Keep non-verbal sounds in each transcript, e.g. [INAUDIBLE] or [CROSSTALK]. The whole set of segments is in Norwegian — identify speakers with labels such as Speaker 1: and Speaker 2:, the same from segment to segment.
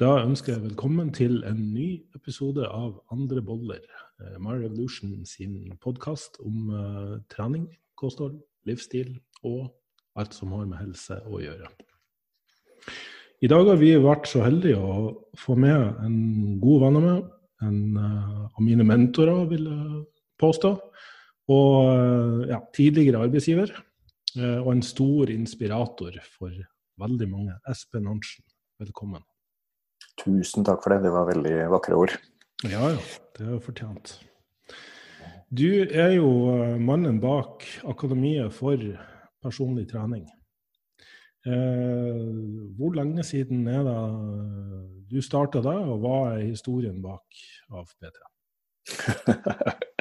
Speaker 1: Da ønsker jeg velkommen til en ny episode av Andre boller. Uh, My Revolution sin podkast om uh, trening, kosthold, livsstil og alt som har med helse å gjøre. I dag har vi vært så heldige å få med en god venn av meg, en uh, av mine mentorer, vil jeg påstå. Og ja, tidligere arbeidsgiver. Og en stor inspirator for veldig mange. Espen Arntzen, velkommen.
Speaker 2: Tusen takk for det, det var veldig vakre ord.
Speaker 1: Ja, ja. Det er fortjent. Du er jo eh, mannen bak Akademiet for personlig trening. Eh, hvor lenge siden er det du starta da, og hva er historien bak AFPT? [LAUGHS]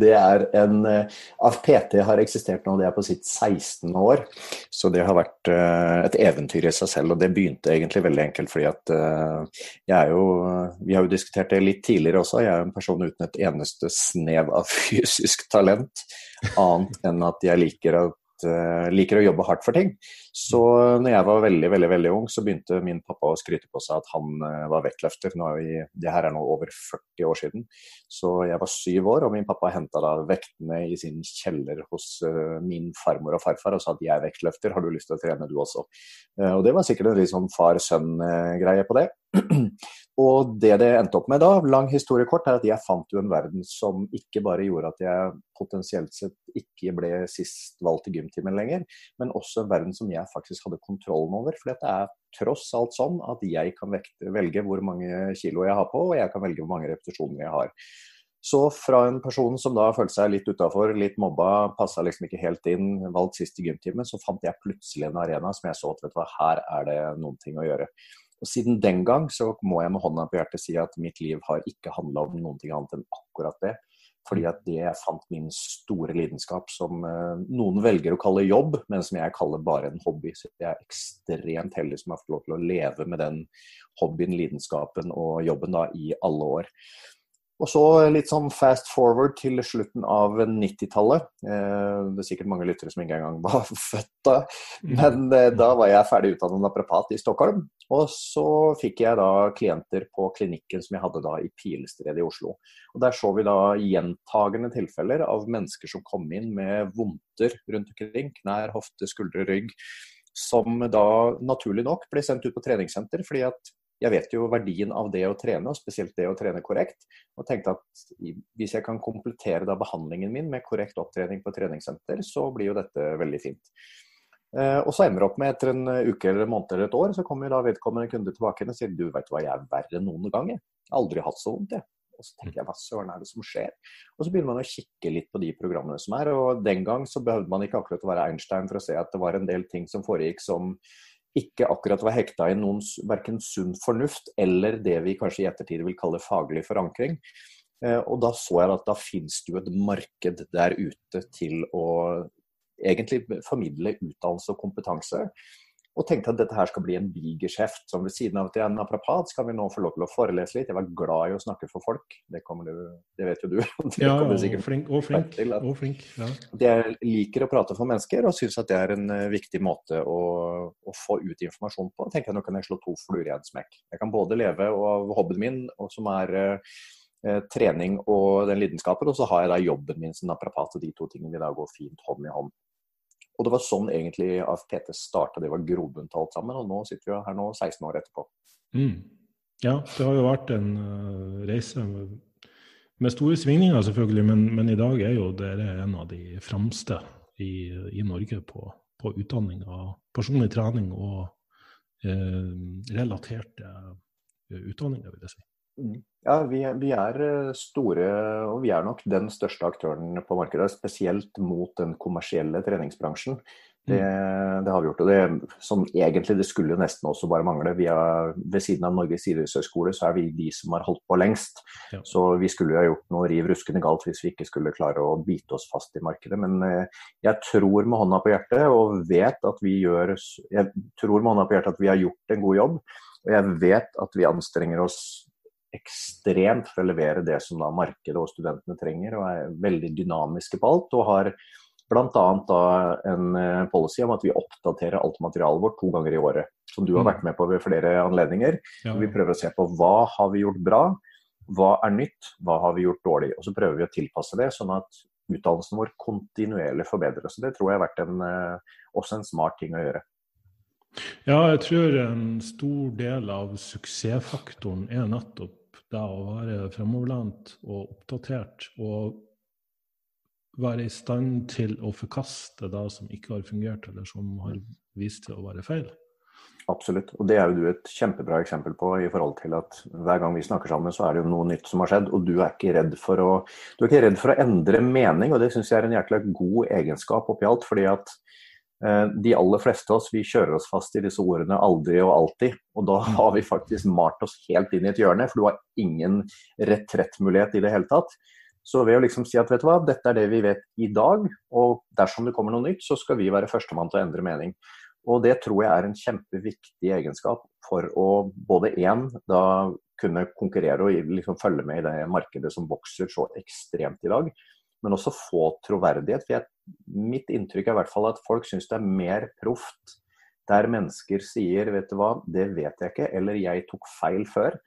Speaker 2: det er en eh, AFPT har eksistert nå, det er på sitt 16. år. Så det har vært uh, et eventyr i seg selv. Og det begynte egentlig veldig enkelt fordi at uh, jeg er jo Vi har jo diskutert det litt tidligere også. Jeg er en person uten et eneste snev av [LAUGHS] fysisk talent. Annet enn at jeg liker å liker å jobbe hardt for ting. Så når jeg var veldig veldig, veldig ung, så begynte min pappa å skryte på seg at han uh, var vektløfter. Nå er vi, det her er nå over 40 år siden. Så jeg var syv år, og min pappa henta da vektene i sin kjeller hos uh, min farmor og farfar og sa at jeg er vektløfter, har du lyst til å trene du også? og det var sikkert en litt sånn far-sønn-greie på det. [CLEARS THROAT] Og det det endte opp med da, lang historie kort, er at jeg fant jo en verden som ikke bare gjorde at jeg potensielt sett ikke ble sist valgt i gymtimen lenger, men også en verden som jeg faktisk hadde kontrollen over. For det er tross alt sånn at jeg kan velge hvor mange kilo jeg har på, og jeg kan velge hvor mange repetisjoner jeg har. Så fra en person som da følte seg litt utafor, litt mobba, passa liksom ikke helt inn, valgt sist i gymtimen, så fant jeg plutselig en arena som jeg så at vet du hva, her er det noen ting å gjøre. Og Siden den gang så må jeg med hånda på hjertet si at mitt liv har ikke handla om noen ting annet enn akkurat det. Fordi at det jeg fant min store lidenskap, som eh, noen velger å kalle jobb, men som jeg kaller bare en hobby. Så jeg er ekstremt heldig som har fått lov til å leve med den hobbyen, lidenskapen og jobben da i alle år. Og så litt sånn fast forward til slutten av 90-tallet. Eh, det er sikkert mange lyttere som ikke engang var [LAUGHS] født da. Mm. Men eh, da var jeg ferdig utdannet naprapat i Stockholm. Og så fikk jeg da klienter på klinikken som jeg hadde da i Pilestredet i Oslo. Og Der så vi da gjentagende tilfeller av mennesker som kom inn med vondter rundt omkring. Knær, hofte, skuldre, rygg. Som da naturlig nok ble sendt ut på treningssenter fordi at jeg vet jo verdien av det å trene, og spesielt det å trene korrekt. Og tenkte at hvis jeg kan komplettere da behandlingen min med korrekt opptrening på treningssenter, så blir jo dette veldig fint. Eh, og så ender det opp med etter en uke eller en måned eller et år, så kommer da vedkommende kunde tilbake og sier du vet hva, jeg er verre enn noen gang. Jeg aldri hatt så vondt, jeg. Og så tenker jeg hva søren er det som skjer? Og så begynner man å kikke litt på de programmene som er. Og den gang så behøvde man ikke akkurat å være Einstein for å se at det var en del ting som foregikk som ikke akkurat var hekta i noen verken sunn fornuft eller det vi kanskje i ettertid vil kalle faglig forankring. Eh, og da så jeg at da finnes det jo et marked der ute til å egentlig formidle utdannelse og kompetanse og tenkte at dette her skal bli en bigeskjeft. Som ved siden av at jeg er naprapat, skal vi nå få lov til å forelese litt. Jeg var glad i å snakke for folk. Det, du, det vet jo du. [LAUGHS]
Speaker 1: Det ja, og flink. Og flink. Til, og flink ja.
Speaker 2: Jeg liker å prate for mennesker og syns at det er en uh, viktig måte å, å, få ut informasjon på. tenker jeg Nå kan jeg slå to fluer i en smekk. Jeg kan både leve av hobbyen min, og som er uh, trening og den lidenskapen, og så har jeg da jobben min som naprapat, og de to tingene vil da gå fint hånd i hånd. Og det var sånn egentlig AFPT starta, det var grobunt alt sammen. Og nå sitter vi her nå 16 år etterpå.
Speaker 1: Mm. Ja, det har jo vært en uh, reise med, med, store svingninger, selvfølgelig. Men, men, i dag er jo dere en av de fremste i, i Norge på, på, utdanning av personlig trening og uh, relaterte utdanninger, vil jeg si.
Speaker 2: Mm. Ja, vi, vi, er eh, store, og vi er nok den største aktøren på markedet. Spesielt mot den kommersielle treningsbransjen. Det, mm. det har vi gjort. Og det som egentlig det skulle nesten også bare mangle. Vi er, ved siden av Norges idrettshøgskole så er vi de som har holdt på lengst. Ja. Så vi skulle jo ha gjort noe riv ruskende galt hvis vi ikke skulle klare å bite oss fast i markedet. Men eh, jeg tror med hånda på hjertet og vet at vi gjør Jeg tror med hånda på hjertet at vi har gjort en god jobb. Og jeg vet at vi anstrenger oss ekstremt for å levere det som da markedet og studentene trenger, og er veldig dynamiske på alt. og har Bl.a. en eh, policy om at vi oppdaterer alt materialet vårt to ganger i året. Som du har mm. vært med på ved flere anledninger. Ja. Vi prøver å se på hva har vi gjort bra, hva er nytt, hva har vi gjort dårlig. Og så prøver vi å tilpasse det, sånn at utdannelsen vår kontinuerlig forbedres. Det tror jeg har vært en, eh, også en smart ting å gjøre.
Speaker 1: Ja, jeg tror en stor del av suksessfaktoren er nettopp det å være fremoverlent og oppdatert. Og være i stand til å forkaste det som ikke har fungert, eller som har vist seg å være feil.
Speaker 2: Absolutt. Og det er jo du et kjempebra eksempel på i forhold til at hver gang vi snakker sammen, så er det jo noe nytt som har skjedd. Og du er ikke redd for å, du er ikke redd for å endre mening, og det syns jeg er en jækla god egenskap oppi alt. fordi at de aller fleste av oss vi kjører oss fast i disse ordene aldri og alltid. Og da mm. har vi faktisk malt oss helt inn i et hjørne, for du har ingen retrettmulighet i det hele tatt. Så ved å liksom si at vet du hva, dette er det vi vet i dag, og dersom det kommer noe nytt, så skal vi være førstemann til å endre mening. Og det tror jeg er en kjempeviktig egenskap for å både én da kunne konkurrere og liksom følge med i det markedet som vokser så ekstremt i dag, men også få troverdighet. For jeg, mitt inntrykk er i hvert fall at folk syns det er mer proft der mennesker sier vet du hva, det vet jeg ikke, eller jeg tok feil før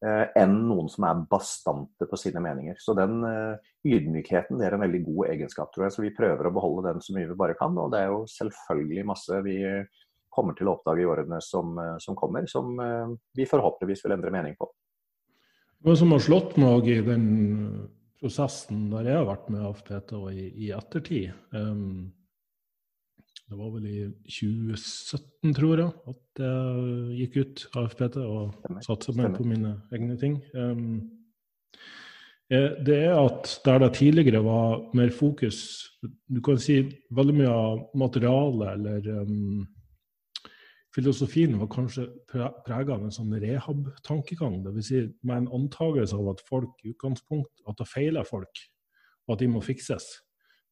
Speaker 2: Eh, enn noen som er bastante på sine meninger. Så den uh, ydmykheten det er en veldig god egenskap, tror jeg. Så vi prøver å beholde den så mye vi bare kan. Og det er jo selvfølgelig masse vi kommer til å oppdage i årene som, uh, som kommer, som vi forhåpentligvis vil endre mening på.
Speaker 1: Hva som har slått meg i den prosessen der jeg har vært med AFPT og i, i ettertid. Um, det var vel i 2017, tror jeg, at jeg gikk ut AFPT og satsa mer på mine egne ting. Um, det er at der det tidligere var mer fokus Du kan si veldig mye av materialet eller um, filosofien var kanskje prega av en sånn rehab-tankegang. Dvs. Si med en antakelse av at folk i utgangspunkt at det feiler folk, og at de må fikses.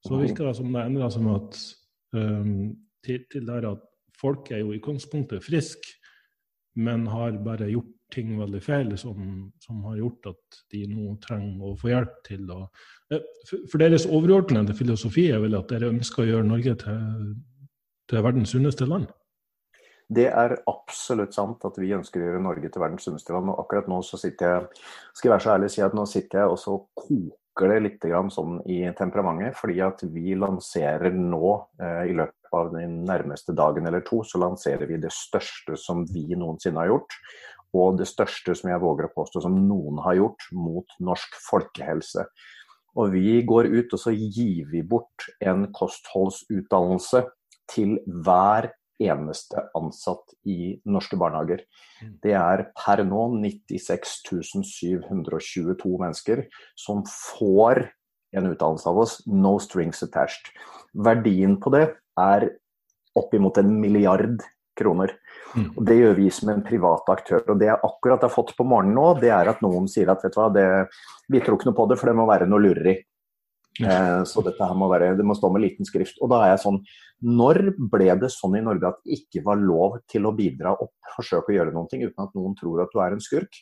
Speaker 1: Så virker det som det endra seg med at um, til, til, der at folk er jo i utgangspunktet friske, men har bare gjort ting veldig feil som, som, har gjort at de nå trenger å få hjelp til å uh, for, for, deres overordnede filosofi er vel at dere ønsker å gjøre Norge til, til verdens sunneste land?
Speaker 2: Det er absolutt sant at vi ønsker å gjøre Norge til verdens sunneste land. Og akkurat nå så sitter jeg skal jeg være så ærlig å si at nå sitter jeg og så koker det litt sånn i temperamentet, fordi at vi lanserer nå eh, i løpet av den nærmeste dagen eller to, så lanserer vi det største som vi noensinne har gjort. Og det største som jeg våger å påstå som noen har gjort mot norsk folkehelse. Og vi går ut og så gir vi bort en kostholdsutdannelse til hver eneste ansatt i norske barnehager. Mm. Det er per nå 96 722 mennesker som får en utdannelse av oss, no strings attached. Verdien på det er oppimot en milliard kroner. Mm. Og Det gjør vi som en privat aktør. og Det jeg akkurat har fått på morgenen nå, det er at noen sier at vet du hva, det, vi tror ikke noe på det, for det må være noe lureri. Eh, så dette her må være, det må stå med liten skrift. Og da er jeg sånn Når ble det sånn i Norge at det ikke var lov til å bidra og forsøke å gjøre noen ting uten at noen tror at du er en skurk?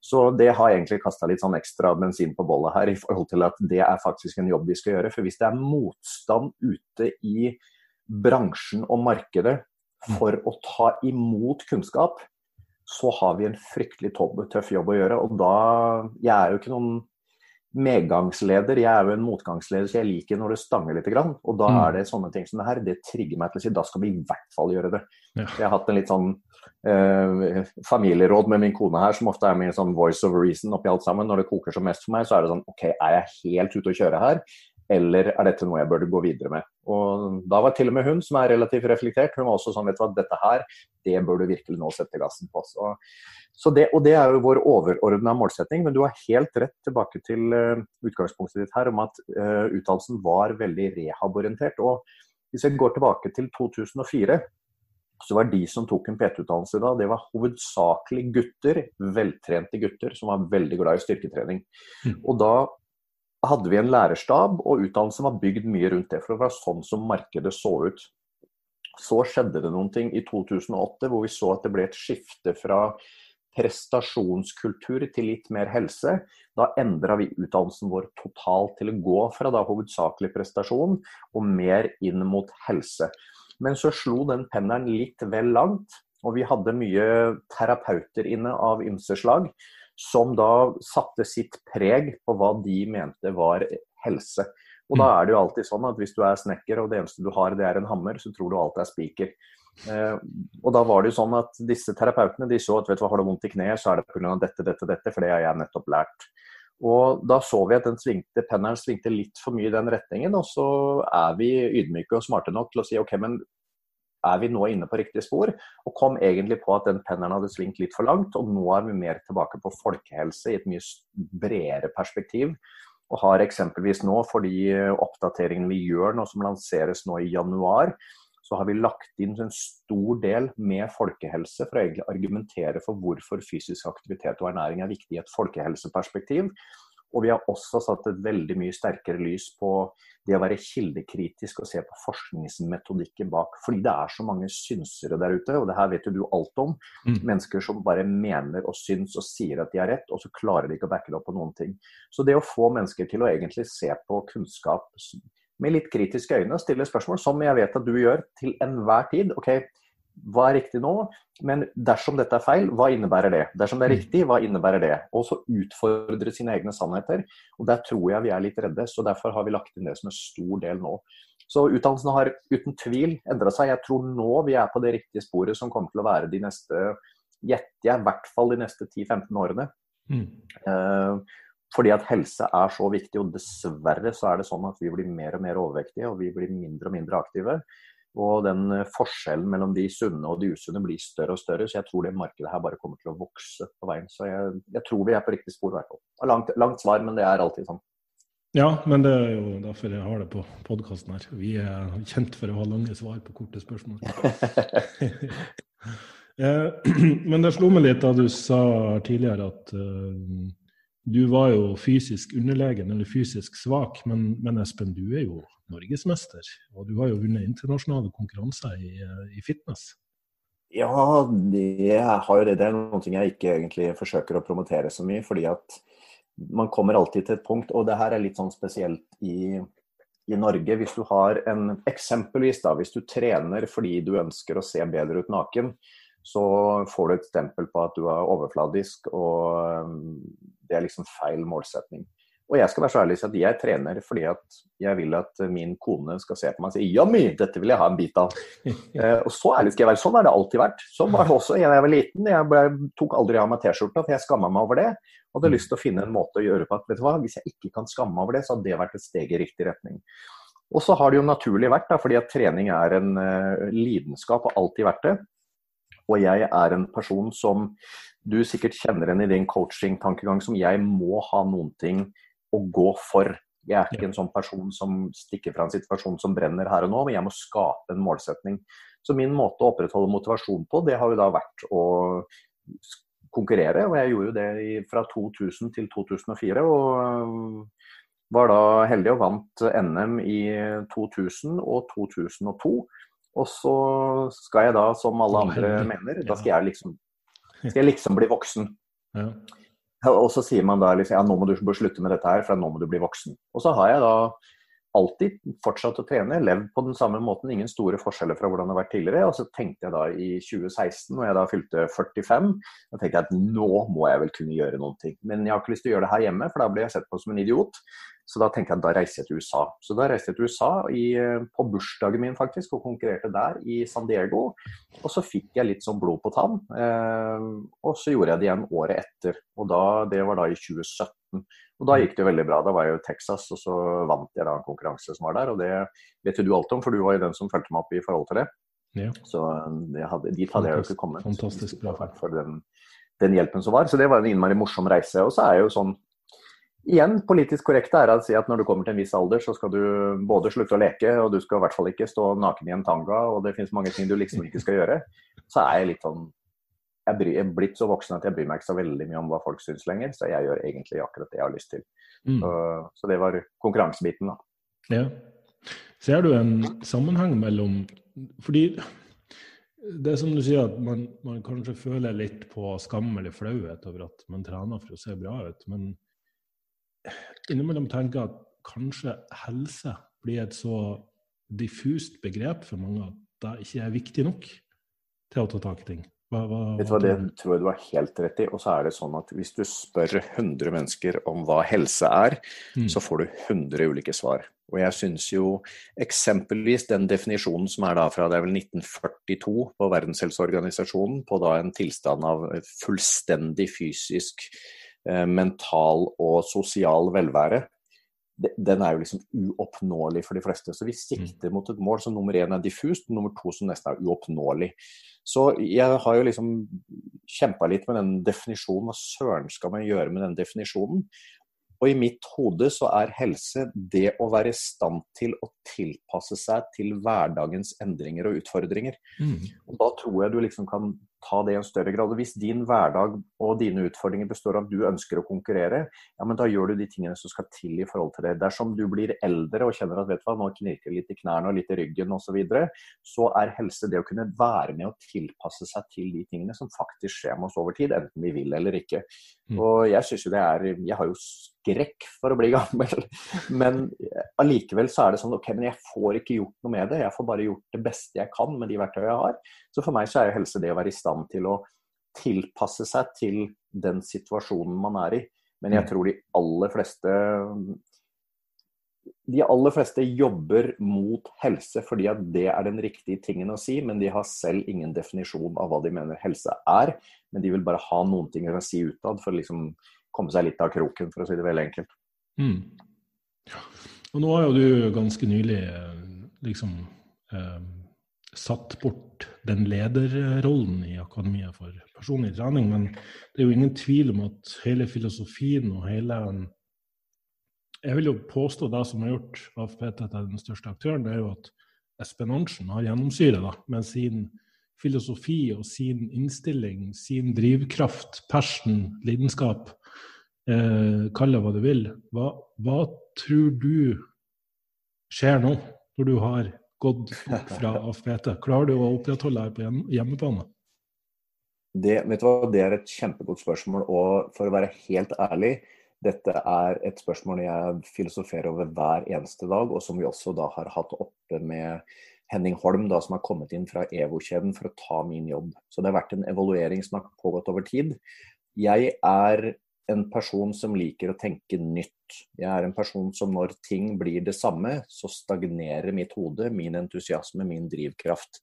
Speaker 2: Så det har egentlig kasta litt sånn ekstra bensin på bollet her, i forhold til at det er faktisk en jobb vi skal gjøre. For hvis det er motstand ute i bransjen og markedet for å ta imot kunnskap, så har vi en fryktelig tøff jobb å gjøre. Og da Jeg er jo ikke noen medgangsleder. Jeg er jo en motgangsleder, så jeg liker når det stanger litt. Og da mm. er det sånne ting som det her. Det trigger meg til å si da skal vi i hvert fall gjøre det. Ja. Jeg har hatt en litt sånn eh, familieråd med min kone her, som ofte er min sånn voice of reason oppi alt sammen. Når det koker som mest for meg, så er det sånn OK, er jeg helt ute å kjøre her? Eller er dette noe jeg burde gå videre med? Og Da var til og med hun, som er relativt reflektert, hun var også sånn vet du hva, dette her, det bør du virkelig nå sette gassen på. Så, så det, og det er jo vår overordna målsetting, men du har helt rett tilbake til uh, utgangspunktet ditt her om at uh, utdannelsen var veldig rehaborientert. Og hvis jeg går tilbake til 2004, så var de som tok en PT-utdannelse da, det var hovedsakelig gutter, veltrente gutter, som var veldig glad i styrketrening. Mm. Og da hadde vi en lærerstab, og utdannelsen var bygd mye rundt det. For det var sånn som markedet så ut. Så skjedde det noen ting i 2008 hvor vi så at det ble et skifte fra prestasjonskultur til litt mer helse. Da endra vi utdannelsen vår totalt til å gå fra da hovedsakelig prestasjon og mer inn mot helse. Men så slo den pendelen litt vel langt, og vi hadde mye terapeuter inne av ymse slag. Som da satte sitt preg på hva de mente var helse. Og da er det jo alltid sånn at hvis du er snekker og det eneste du har det er en hammer, så tror du alt er spiker. Eh, og da var det jo sånn at disse terapeutene de så at vet du hva, har du vondt i kneet, så er det pga. dette, dette, dette, for det har jeg nettopp lært. Og da så vi at den svingte, pendelen svingte litt for mye i den retningen, og så er vi ydmyke og smarte nok til å si OK, men er vi nå inne på riktig spor? Og kom egentlig på at den pendelen hadde svingt litt for langt, og nå er vi mer tilbake på folkehelse i et mye bredere perspektiv. Og har eksempelvis nå, for de oppdateringene vi gjør nå som lanseres nå i januar, så har vi lagt inn en stor del med folkehelse for å egentlig argumentere for hvorfor fysisk aktivitet og ernæring er viktig i et folkehelseperspektiv. Og vi har også satt et veldig mye sterkere lys på det å være kildekritisk og se på forskningsmetodikken bak. Fordi det er så mange synsere der ute, og det her vet jo du alt om. Mm. Mennesker som bare mener og syns og sier at de har rett, og så klarer de ikke å backe det opp på noen ting. Så det å få mennesker til å egentlig se på kunnskap med litt kritiske øyne og stille spørsmål, som jeg vet at du gjør til enhver tid. ok, hva er riktig nå? Men dersom dette er feil, hva innebærer det? Dersom det er mm. riktig, hva innebærer det? Og så utfordre sine egne sannheter. Og der tror jeg vi er litt redde, så derfor har vi lagt inn det som en stor del nå. Så utdannelsen har uten tvil endra seg. Jeg tror nå vi er på det riktige sporet som kommer til å være de neste, gjetter jeg, i hvert fall de neste 10-15 årene. Mm. Uh, fordi at helse er så viktig, og dessverre så er det sånn at vi blir mer og mer overvektige, og vi blir mindre og mindre aktive. Og den eh, forskjellen mellom de sunne og de usunne blir større og større. Så jeg tror det markedet her bare kommer til å vokse på veien. Så jeg, jeg tror vi er på riktig spor, i hvert fall. Langt, langt, svar, men det er alltid sånn.
Speaker 1: Ja, men det er jo derfor jeg har det på podkasten her. Vi er kjent for å ha lange svar på korte spørsmål. [LAUGHS] Eh, [CLEARS THROAT] men det slo meg litt da du sa tidligere at uh, du var jo fysisk underlegen eller fysisk svak, men, men, Espen, du er jo norgesmester. Og du har jo vunnet internasjonale konkurranser i, i fitness.
Speaker 2: Ja, det, har jo det. det er noe jeg ikke egentlig forsøker å promotere så mye. fordi at man kommer alltid til et punkt, og det her er litt sånn spesielt i, i Norge. Hvis du har en Eksempelvis da, hvis du trener fordi du ønsker å se bedre ut naken, så får du et stempel på at du er overfladisk, og um, det er liksom feil målsetning. Og jeg skal være så ærlig at jeg trener fordi at jeg vil at min kone skal se på meg og si Jammi, dette vil jeg ha en bit av. [LAUGHS] eh, og så ærlig skal jeg være. Sånn har det alltid vært. Sånn var det også da jeg var liten. Jeg ble, tok aldri av meg T-skjorta, for jeg skamma meg over det. Og hadde lyst til å finne en måte å gjøre på at vet du hva, hvis jeg ikke kan skamme meg over det, så hadde det vært et steg i riktig retning. Og så har det jo naturlig vært, da, fordi at trening er en uh, lidenskap og alltid vært det. Og jeg er en person som du sikkert kjenner igjen i din coaching-tankegang, som jeg må ha noen ting å gå for. Jeg er ikke en sånn person som stikker fra en situasjon som brenner her og nå, men jeg må skape en målsetning. Så min måte å opprettholde motivasjon på, det har jo da vært å konkurrere. Og jeg gjorde jo det fra 2000 til 2004. og var da heldig og vant NM i 2000 og 2002. Og så skal jeg da, som alle andre mener, da skal jeg liksom, skal jeg liksom bli voksen. Ja. Og så sier man da liksom ja, nå må du slutte med dette her, for nå må du bli voksen. Og så har jeg da alltid fortsatt å trene, levd på den samme måten. Ingen store forskjeller fra hvordan det har vært tidligere. Og så tenkte jeg da i 2016, når jeg da fylte 45, da tenkte jeg at nå må jeg vel kunne gjøre noen ting. Men jeg har ikke lyst til å gjøre det her hjemme, for da blir jeg sett på som en idiot. Så da tenkte jeg at da reiser jeg til USA. Så da reiste jeg til USA i, eh, på bursdagen min faktisk, og konkurrerte der i San Diego. Og så fikk jeg litt sånn blod på tann. Eh, og så gjorde jeg det igjen året etter. Og da, det var da i 2017. Og da gikk det veldig bra. Da var jeg jo i Texas, og så vant jeg da en konkurranse som var der. Og det vet jo du alt om, for du var jo den som fulgte meg opp i forhold til det. Ja. Så det hadde, dit hadde jeg jo ikke kommet.
Speaker 1: Fantastisk bra.
Speaker 2: For den, den, hjelpen som var. Så det var en innmari morsom reise. Og så er jeg jo sånn Igjen, politisk korrekt er å si at når du kommer til en viss alder, så skal du både slutte å leke, og du skal i hvert fall ikke stå naken i en tanga, og det finnes mange ting du liksom ikke skal gjøre. Så er jeg litt sånn Jeg er blitt så voksen at jeg bryr meg ikke så veldig mye om hva folk syns lenger, så jeg gjør egentlig akkurat det jeg har lyst til. Mm. Så, så, det var konkurransebiten, da.
Speaker 1: Ja. Ser du en sammenheng mellom Fordi det er som du sier, at man, man, kanskje føler litt på skam eller flauhet over at man trener for å se bra ut. Men innimellom tenker at kanskje helse blir et så diffust begrep for mange at det ikke er viktig nok til å ta tak i ting.
Speaker 2: Hva, hva, Vet du hva, Det tror jeg du har helt rett i. Og så er det sånn at hvis du spør 100 mennesker om hva helse er, mm. så får du 100 ulike svar. Og jeg syns jo eksempelvis den definisjonen som er da fra det er vel 1942 på Verdenshelseorganisasjonen, på da en tilstand av fullstendig fysisk, mental og sosial velvære, den er jo liksom uoppnåelig for de fleste. Så vi mm. sikter mot et mål som nummer én er diffust, nummer to som nesten er uoppnåelig. Så jeg har jo liksom kjempa litt med den definisjonen. Hva søren skal man gjøre med den definisjonen? Og i mitt hode så er helse det å være i stand til å tilpasse seg til hverdagens endringer og utfordringer. Mm. Og da tror jeg du liksom kan ta det i en større grad. Og Hvis din hverdag og dine utfordringer består av at du ønsker å konkurrere, ja, men da gjør du de tingene som skal til i forhold til det. Dersom du blir eldre og kjenner at vet du hva, nå knirker litt i knærne og litt i ryggen osv., så, videre, så er helse det å kunne være med og tilpasse seg til de tingene som faktisk skjer med oss over tid, enten vi vil eller ikke. Mm. Og jeg synes jo det er Jeg har jo skrekk for å bli gammel, [LAUGHS] men allikevel så er det sånn ok, men jeg får ikke gjort noe med det. Jeg får bare gjort det beste jeg kan med de verktøyene jeg har. Så for meg så er jo helse det å være i stand til å tilpasse seg til den situasjonen man er i. Men jeg mm. tror de aller fleste de aller fleste jobber mot helse fordi at det er den riktige tingen å si, men de har selv ingen definisjon av hva de mener helse er. Men de vil bare ha noen ting å si utad for å liksom komme seg litt av kroken, for å si det veldig enkelt. Mm.
Speaker 1: Og nå har jo du ganske nylig eh, liksom eh, satt bort den lederrollen i Akademiet for personlig trening. Men det er jo ingen tvil om at hele filosofien og hele Jeg vil jo påstå det som har gjort AFPT til den største aktøren, det er jo at Espen Arntzen har gjennomsyret da, med sin filosofi og sin innstilling, sin drivkraft, passion, lidenskap. Eh, Kall det hva du vil. Hva, hva tror du skjer nå, når du har gått fra [LAUGHS] AFPT? Klarer du å opprettholde deg på hjemmebane?
Speaker 2: Det, vet du hva, det er et kjempegodt spørsmål. Og for å være helt ærlig, dette er et spørsmål jeg filosoferer over hver eneste dag, og som vi også da har hatt oppe med Henning Holm, da, som har kommet inn fra EVO-kjeden for å ta min jobb. Så det har vært en evaluering som har pågått over tid. Jeg er en person som liker å tenke nytt. Jeg er en person som når ting blir det samme, så stagnerer mitt hode, min entusiasme, min drivkraft.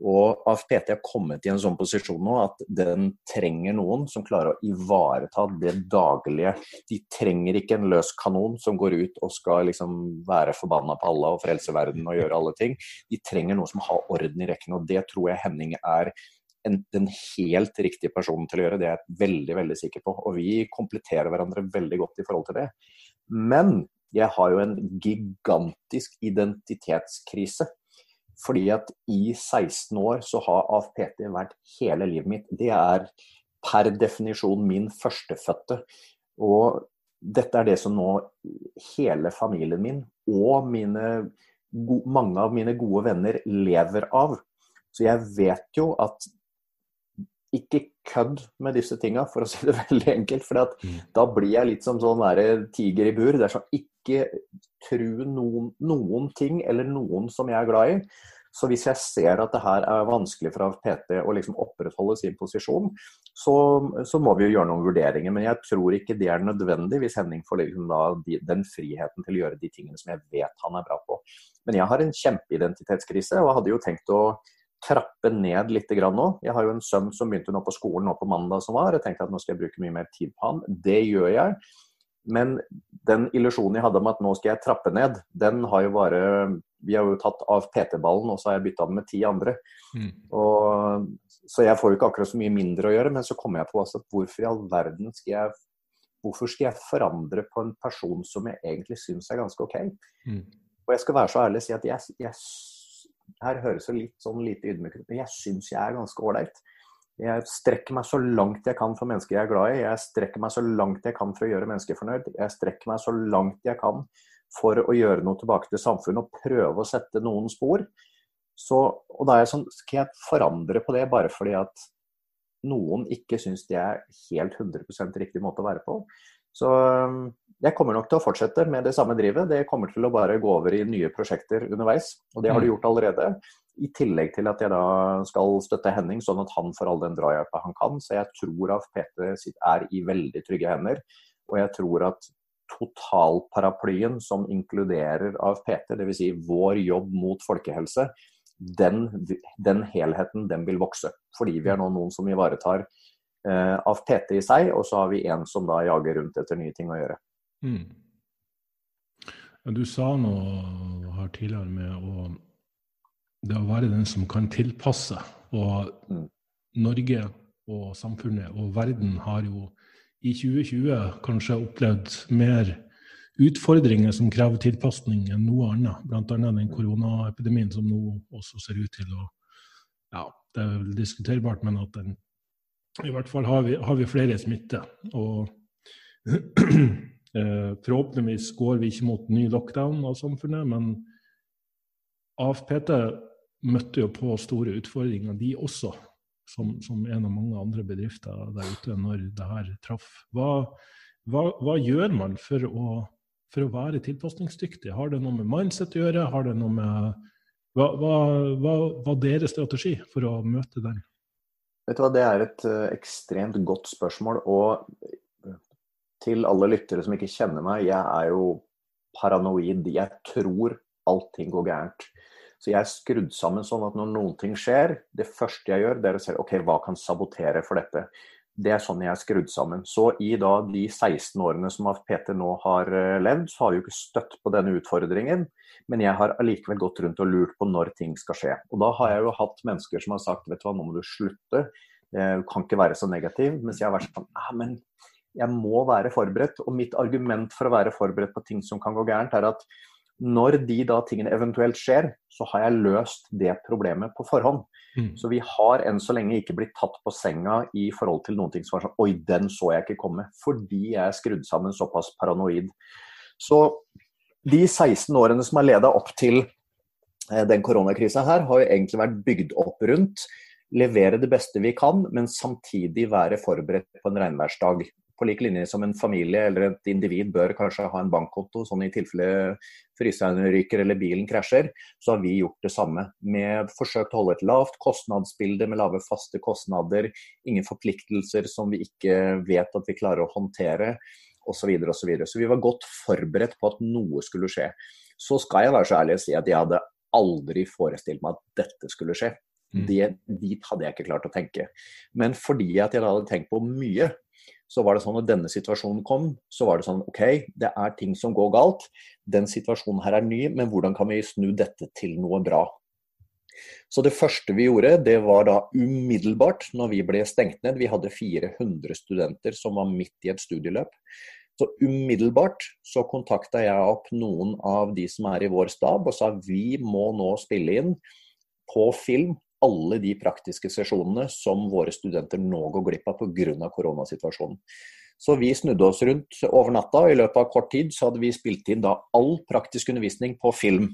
Speaker 2: Og AFPT har kommet i en sånn posisjon nå at den trenger noen som klarer å ivareta det daglige. De trenger ikke en løs kanon som går ut og skal liksom være forbanna på alle og frelse verden og gjøre alle ting. De trenger noen som har orden i rekken, og det tror jeg Henning er en, den helt riktige personen til å gjøre. Det er jeg veldig veldig sikker på. Og vi kompletterer hverandre veldig godt i forhold til det. Men jeg har jo en gigantisk identitetskrise. Fordi at i 16 år så har AFPT vært hele livet mitt. Det er per definisjon min førstefødte. Og dette er det som nå hele familien min og mine, mange av mine gode venner lever av. Så jeg vet jo at ikke kødd med disse tinga, for å si det [LAUGHS] veldig enkelt. For mm. da blir jeg litt som sånn tiger i bur. Det er sånn ikke tru noen, noen, ting eller noen som jeg er glad i. Så hvis jeg ser at det her er vanskelig for PT å liksom opprettholde sin posisjon, så, så, må vi jo gjøre noen vurderinger. Men jeg tror ikke det er nødvendig hvis Henning får liksom da, den friheten til å gjøre de tingene som jeg vet han er bra på. Men jeg har en kjempeidentitetskrise og hadde jo tenkt å trappe ned litt nå. Jeg har jo en sønn som begynte nå på skolen nå på mandag som var. Jeg tenkte at nå skal jeg bruke mye mer tid på han. Det gjør jeg. Men den illusjonen jeg hadde om at nå skal jeg trappe ned, den har jo bare Vi har jo tatt av PT-ballen, og så har jeg bytta den med ti andre. Mm. Og, så jeg får jo ikke akkurat så mye mindre å gjøre. Men så kommer jeg på at hvorfor i all verden skal jeg Hvorfor skal jeg forandre på en person som jeg egentlig syns er ganske OK? Mm. Og jeg skal være så ærlig og si at jeg, jeg her høres det litt sånn lite ydmyk ut, men jeg syns jeg er ganske ålreit. Jeg strekker meg så langt jeg kan for mennesker jeg er glad i. Jeg strekker meg så langt jeg kan for å gjøre mennesker fornøyd. Jeg strekker meg så langt jeg kan for å gjøre noe tilbake til samfunnet og prøve å sette noen spor. Så, og da er jeg sånn, skal jeg forandre på det bare fordi at noen ikke syns det er helt 100% riktig måte å være på? Så um, jeg kommer nok til å fortsette med det samme drivet. Det kommer til å bare gå over i nye prosjekter underveis, og det har det mm. gjort allerede. I tillegg til at jeg da skal støtte Henning, sånn at han får all den drahjelpa han kan. Så jeg tror at PT sitt er i veldig trygge hender. Og jeg tror at totalparaplyen som inkluderer AFPT, dvs. Si vår jobb mot folkehelse, den, den, helheten den vil vokse. Fordi vi er nå noen som ivaretar eh, PT i seg, og så har vi en som da jager rundt etter nye ting å gjøre. Mm.
Speaker 1: Du sa noe her tidligere med å, det å være den som kan tilpasse. Og mm. Norge og samfunnet og verden har jo i 2020 kanskje opplevd mer utfordringer som krever tilpasning enn noe annet. Bl.a. den koronaepidemien som nå også ser ut til å Ja, det er vel diskuterbart, men at den I hvert fall har vi, har vi flere smitte. Og [CLEARS THROAT] eh, forhåpentligvis går vi ikke mot ny lockdown av samfunnet, men AFPT møtte jo på store utfordringer, de også som, som, en av mange andre bedrifter der ute når det her traff. Hva, hva, hva gjør man for å, for å, være tilpasningsdyktig? Har det noe med mindset å gjøre? Har det noe med hva, hva var deres strategi for å møte den?
Speaker 2: Vet du hva, Det er et uh, ekstremt godt spørsmål. Og til alle lyttere som ikke kjenner meg, jeg er jo paranoid. Jeg tror allting går gærent. Så jeg er skrudd sammen sånn at når noen ting skjer, det første jeg gjør, det er å se ok, hva kan sabotere for dette. Det er sånn jeg er skrudd sammen. Så i da de 16 årene som PT nå har eh, levd, så har vi jo ikke støtt på denne utfordringen. Men jeg har allikevel gått rundt og lurt på når ting skal skje. Og da har jeg jo hatt mennesker som har sagt vet du hva, nå må du slutte. Du kan ikke være så negativ. Mens jeg har vært sånn ja, men jeg må være forberedt. Og mitt argument for å være forberedt på ting som kan gå gærent, er at når de da tingene eventuelt skjer, så har jeg løst det problemet på forhånd. Mm. Så vi har enn så lenge ikke blitt tatt på senga i forhold til noen ting som var sånn Oi, den så jeg ikke komme. Fordi jeg er skrudd sammen såpass paranoid. Så de 16 årene som har leda opp til eh, den koronakrisa her, har jo egentlig vært bygd opp rundt levere det beste vi kan, men samtidig være forberedt på en regnværsdag på lik linje som en familie eller et individ bør kanskje ha en bankkonto, sånn i tilfelle fryseren ryker eller bilen krasjer, så har vi gjort det samme. Vi har forsøkt å holde et lavt kostnadsbilde med lave faste kostnader, ingen forpliktelser som vi ikke vet at vi klarer å håndtere, osv. Så, videre, og så, så vi var godt forberedt på at noe skulle skje. Så skal jeg være så ærlig å si at jeg hadde aldri forestilt meg at dette skulle skje. Mm. Det, dit hadde jeg ikke klart å tenke. Men fordi at jeg hadde tenkt på mye, så var det sånn at denne situasjonen kom, så var det sånn OK, det er ting som går galt. Den situasjonen her er ny, men hvordan kan vi snu dette til noe bra? Så det første vi gjorde, det var da umiddelbart når vi ble stengt ned. Vi hadde 400 studenter som var midt i et studieløp. Så umiddelbart så kontakta jeg opp noen av de som er i vår stab og sa vi må nå spille inn på film alle de praktiske sesjonene som våre studenter nå går glipp av pga. koronasituasjonen. Så vi snudde oss rundt over natta, og i løpet av kort tid så hadde vi spilt inn da all praktisk undervisning på film.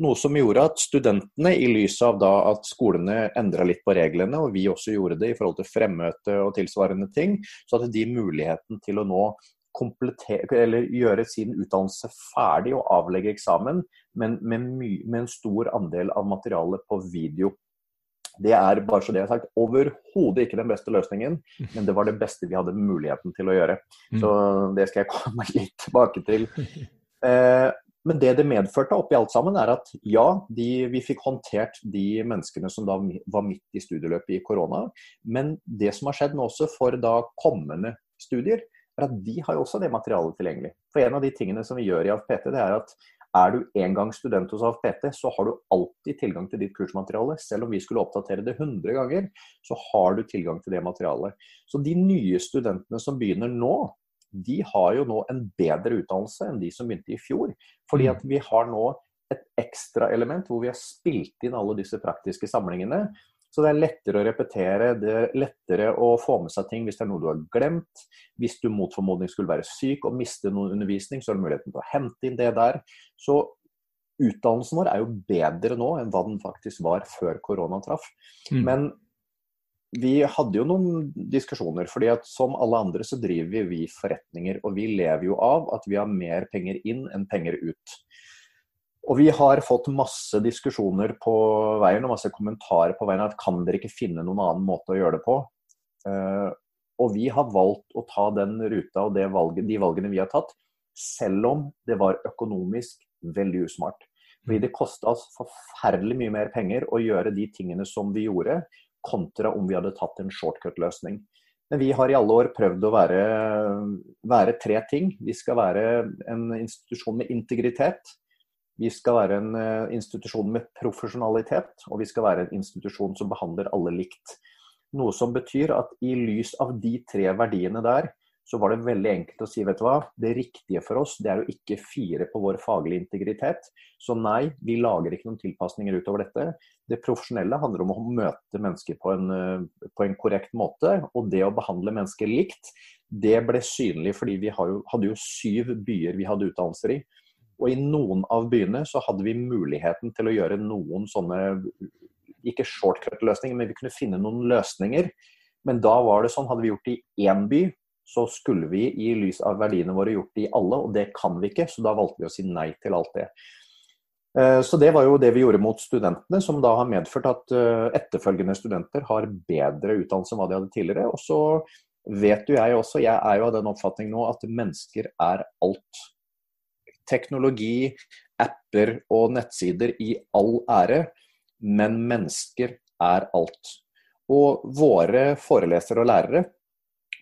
Speaker 2: Noe som gjorde at studentene, i lys av da at skolene endra litt på reglene, og vi også gjorde det i forhold til fremmøte og tilsvarende ting, så hadde de muligheten til å nå gjøre sin utdannelse ferdig og avlegge eksamen, men med, med en stor andel av materialet på video. Det er bare så det jeg har sagt, overhodet ikke den beste løsningen, [LAUGHS] men det var det beste vi hadde muligheten til å gjøre. Mm. Så det skal jeg komme [LAUGHS] litt tilbake til. Eh, men det det medførte oppi alt sammen, er at ja, de, vi fikk håndtert de menneskene som da var midt i studieløpet i korona. Men det som har skjedd nå også for da kommende studier, er at de har jo også det materialet tilgjengelig. For en av de tingene som vi gjør i AFPT, det er at er du en gang student hos AFPT, så har du alltid tilgang til ditt kursmateriale. Selv om vi skulle oppdatere det 100 ganger, så har du tilgang til det materialet. Så de nye studentene som begynner nå, de har jo nå en bedre utdannelse enn de som begynte i fjor. Fordi mm. at vi har nå et ekstra element hvor vi har spilt inn alle disse praktiske samlingene. Så det er lettere å repetere, det er lettere å få med seg ting hvis det er noe du har glemt. Hvis du mot formodning skulle være syk og miste noen undervisning, så har du muligheten til å hente inn det der. Så utdannelsen vår er jo bedre nå enn hva den faktisk var før korona traff. Mm. Men vi hadde jo noen diskusjoner, fordi at som alle andre så driver vi forretninger. Og vi lever jo av at vi har mer penger inn enn penger ut. Og vi har fått masse diskusjoner på veien og masse kommentarer på veien at kan dere ikke finne noen annen måte å gjøre det på? Uh, og vi har valgt å ta den ruta og valget, de valgene vi har tatt, selv om det var økonomisk veldig usmart. Fordi det kosta oss forferdelig mye mer penger å gjøre de tingene som vi gjorde, kontra om vi hadde tatt en shortcut-løsning. Men vi har i alle år prøvd å være, være, tre ting. Vi skal være en institusjon med integritet. Vi skal være en eh, institusjon med profesjonalitet. Og vi skal være en institusjon som behandler alle likt. Noe som betyr at i lys av de tre verdiene der, så var det veldig enkelt å si vet du hva, det riktige for oss det er å ikke fire på vår faglige integritet. Så nei, vi lager ikke noen tilpasninger utover dette. Det profesjonelle handler om å møte mennesker på en, eh, på en korrekt måte. Og det å behandle mennesker likt, det ble synlig fordi vi hadde jo syv byer vi hadde utdannelser i. Og i noen av byene så hadde vi muligheten til å gjøre noen sånne ikke shortcut-løsninger, men vi kunne finne noen løsninger. Men da var det sånn, hadde vi gjort det i én by, så skulle vi i lys av verdiene våre gjort det i alle, og det kan vi ikke. Så da valgte vi å si nei til alt det. Eh, så det var jo det vi gjorde mot studentene, som da har medført at eh, etterfølgende studenter har bedre utdannelse enn hva de hadde tidligere. Og så vet jo jeg også, jeg er jo av den oppfatning nå at mennesker er alt. Teknologi, apper og nettsider i all ære, men mennesker er alt. Og våre forelesere og lærere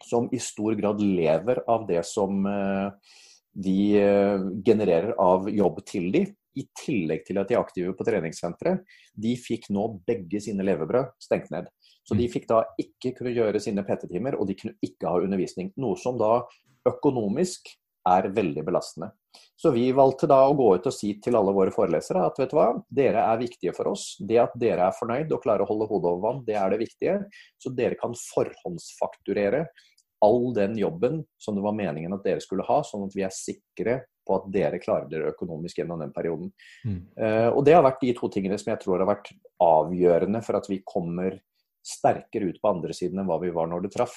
Speaker 2: som i stor grad lever av det som eh, de eh, genererer av jobb til de, i tillegg til at de er aktive på treningssenteret, de fikk nå begge sine levebrød stengt ned. Så de mm. fikk da ikke kunne gjøre sine PT-timer, og de kunne ikke ha undervisning. Noe som da økonomisk er veldig belastende. Så vi valgte da å gå ut og si til alle våre forelesere at vet du hva, dere er viktige for oss. Det at dere er fornøyd og klarer å holde hodet over vann, det er det viktige. Så dere kan forhåndsfakturere all den jobben som det var meningen at dere skulle ha, sånn at vi er sikre på at dere klarer dere økonomisk gjennom den perioden. Mm. Uh, og Det har vært de to tingene som jeg tror har vært avgjørende for at vi kommer sterkere ut på andre siden enn hva vi var når det traff.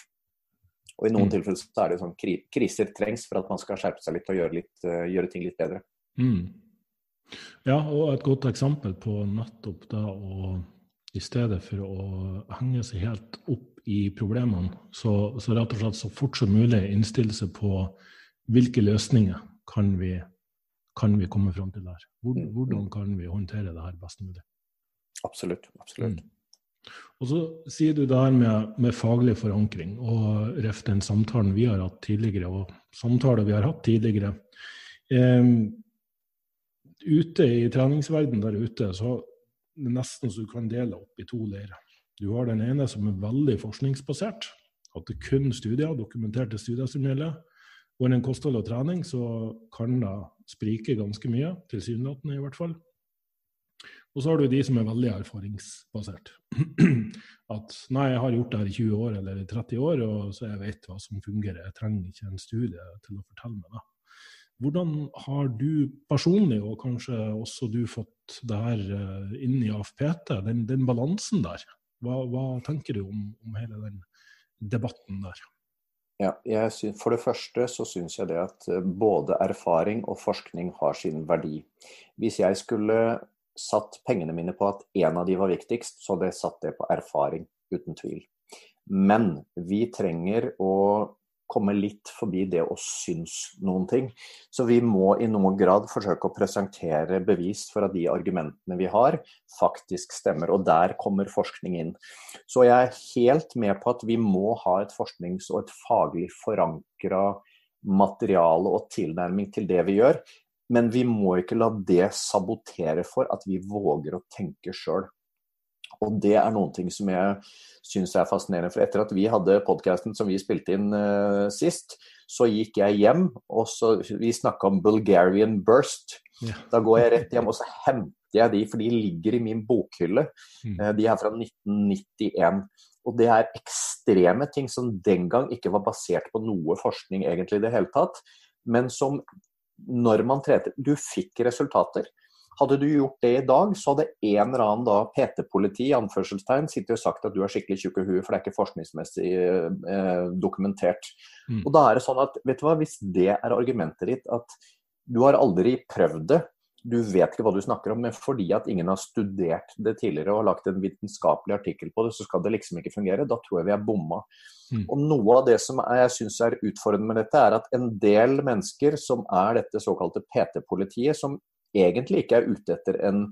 Speaker 2: Og I noen mm. tilfeller så er det sånn kri kriser trengs for at man skal skjerpe seg litt og gjøre, litt, uh, gjøre ting litt bedre. Mm.
Speaker 1: Ja, og et godt eksempel på nettopp da å i stedet for å henge seg helt opp i problemene, så, så rett og slett så fort som mulig innstille seg på hvilke løsninger kan vi, kan vi komme fram til der. Hvordan, mm, hvordan kan vi håndtere det her best mulig?
Speaker 2: Absolutt. absolutt. Mm.
Speaker 1: Og så sier du det her med, med, faglig forankring, og ref den samtalen vi har hatt tidligere, og samtaler vi har hatt tidligere. Eh, ute i treningsverden der ute, så det er nesten så du kan dele opp i to leirer. Du har den ene som er veldig forskningsbasert, at det kun studier, dokumenterte studier som gjelder. Og innen kosthold og trening så kan det sprike ganske mye, tilsynelatende i hvert fall. Og så har du de som er veldig erfaringsbasert. [CLEARS THROAT] At nei, jeg har gjort det her i 20 år eller 30 år, og så jeg vet hva som fungerer. Jeg trenger ikke en studie til å fortelle meg det. Hvordan har du personlig, og kanskje også du, fått det her eh, inn i AFPT, den, den balansen der? Hva, hva, tenker du om, om, hele den debatten der?
Speaker 2: Ja, synes, For det første så syns jeg det at eh, både erfaring og forskning har sin verdi. Hvis jeg skulle satt pengene mine på at én av de var viktigst, så jeg satt det på erfaring, uten tvil. Men vi trenger å komme litt forbi det å synes noen ting. Så vi må i noen grad forsøke å presentere bevis for at de argumentene vi har, faktisk stemmer. Og der kommer forskning inn. Så jeg er helt med på at vi må ha et forsknings- og et faglig forankra materiale og tilnærming til det vi gjør. Men vi må ikke la det sabotere for at vi våger å tenke sjøl. Og det er noen ting som jeg syns er fascinerende. For etter at vi hadde podkasten som vi spilte inn uh, sist, så gikk jeg hjem, og så Vi snakka om Bulgarian Burst. Ja. [LAUGHS] Da går jeg rett hjem, og så henter jeg de, for de ligger i min bokhylle. Mm. Uh, de er fra 1991. Og det er ekstreme ting som den gang ikke var basert på noe forskning egentlig i det hele tatt, men som når man trente Du fikk resultater. Hadde du gjort det i dag, så hadde en eller annen da PT-politi anførselstegn sittet og sagt at du er skikkelig tjukk i huet, for det er ikke forskningsmessig eh, dokumentert. Mm. Og da er det sånn at, vet du hva, Hvis det er argumentet ditt, at du har aldri prøvd det, du vet ikke hva du snakker om, men fordi at ingen har studert det tidligere og har lagt en vitenskapelig artikkel på det, så skal det liksom ikke fungere. Da tror jeg vi er bomma. Mm. Og Noe av det som jeg syns er utfordrende med dette, er at en del mennesker som er dette såkalte PT-politiet, som egentlig ikke er ute etter en